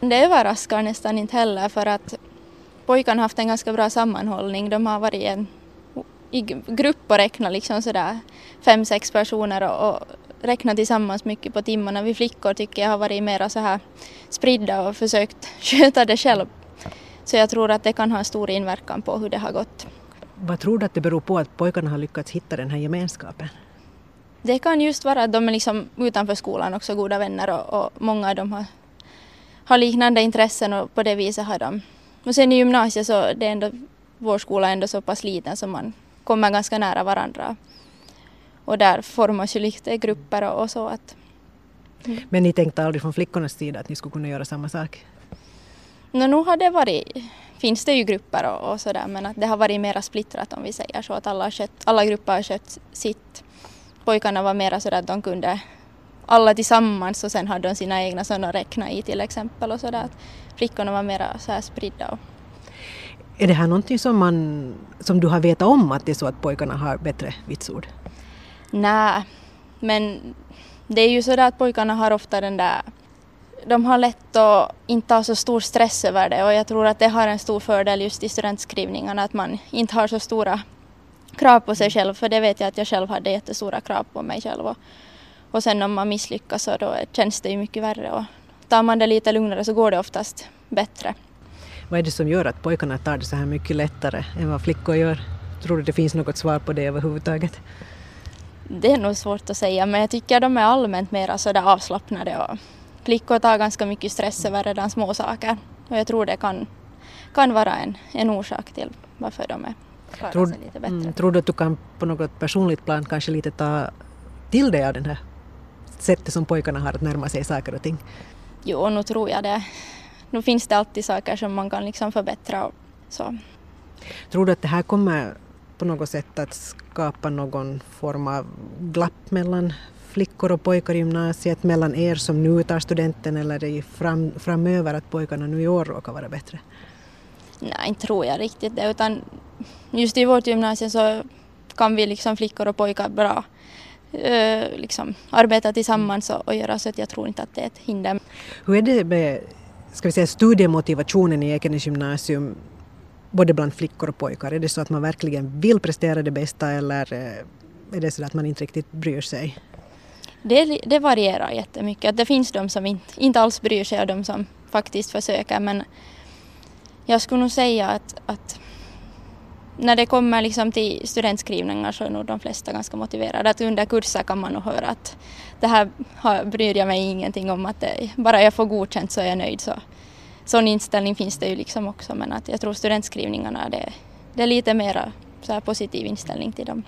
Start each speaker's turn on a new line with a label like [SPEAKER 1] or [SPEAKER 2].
[SPEAKER 1] Det överraskar nästan inte heller för att pojkarna har haft en ganska bra sammanhållning. De har varit en, i grupp och räknat liksom sådär fem, sex personer och, och räknat tillsammans mycket på timmarna. Vi flickor tycker jag har varit mera så här spridda och försökt sköta det själv. Så jag tror att det kan ha stor inverkan på hur det har gått.
[SPEAKER 2] Vad tror du att det beror på att pojkarna har lyckats hitta den här gemenskapen?
[SPEAKER 1] Det kan just vara att de är liksom utanför skolan också goda vänner och, och många av dem har, har liknande intressen och på det viset har de. Och sen i gymnasiet så det är ändå, vår skola är ändå så pass liten så man kommer ganska nära varandra. Och där formas ju lite grupper och, och så att.
[SPEAKER 2] Mm. Men ni tänkte aldrig från flickornas sida att ni skulle kunna göra samma sak?
[SPEAKER 1] No, nu har det varit, finns det ju grupper och, och sådär men att det har varit mera splittrat om vi säger så att alla, har skött, alla grupper har skött sitt. Pojkarna var mera sådär att de kunde alla tillsammans och sen hade de sina egna sådana att räkna i till exempel och sådär. Flickorna var mera så här spridda.
[SPEAKER 2] Är det här någonting som, man, som du har vetat om att det är så att pojkarna har bättre vitsord?
[SPEAKER 1] Nej, men det är ju sådär att pojkarna har ofta den där de har lätt att inte ha så stor stress över det och jag tror att det har en stor fördel just i studentskrivningarna att man inte har så stora krav på sig själv för det vet jag att jag själv hade jättestora krav på mig själv och, och sen om man misslyckas så då känns det ju mycket värre och tar man det lite lugnare så går det oftast bättre.
[SPEAKER 2] Vad är det som gör att pojkarna tar det så här mycket lättare än vad flickor gör? Tror du det finns något svar på det överhuvudtaget?
[SPEAKER 1] Det är nog svårt att säga men jag tycker de är allmänt mer sådär avslappnade och flickor tar ganska mycket stress över redan små saker och jag tror det kan, kan vara en, en orsak till varför de är klarar tror, sig lite bättre. Mm,
[SPEAKER 2] tror du att du kan på något personligt plan kanske lite ta till dig av det här sättet som pojkarna har att närma sig saker och ting?
[SPEAKER 1] Jo, nu tror jag det. Nu finns det alltid saker som man kan liksom förbättra och så.
[SPEAKER 2] Tror du att det här kommer på något sätt att skapa någon form av glapp mellan flickor och pojkar i gymnasiet, mellan er som nu tar studenten eller i fram, framöver att pojkarna nu i år råkar vara bättre?
[SPEAKER 1] Nej, inte tror jag riktigt det utan just i vårt gymnasium så kan vi liksom flickor och pojkar bra uh, liksom arbeta tillsammans och, och göra så att jag tror inte att det är ett hinder.
[SPEAKER 2] Hur är det med ska vi säga, studiemotivationen i Ekenäs gymnasium både bland flickor och pojkar? Är det så att man verkligen vill prestera det bästa eller eh, är det så att man inte riktigt bryr sig?
[SPEAKER 1] Det, det varierar jättemycket. Det finns de som inte, inte alls bryr sig och de som faktiskt försöker men jag skulle nog säga att, att när det kommer liksom till studentskrivningar så är nog de flesta ganska motiverade. Att under kurser kan man nog höra att det här bryr jag mig ingenting om, att det, bara jag får godkänt så är jag nöjd. Så, sån inställning finns det ju liksom också men att jag tror studentskrivningarna det, det är lite mer positiv inställning till dem.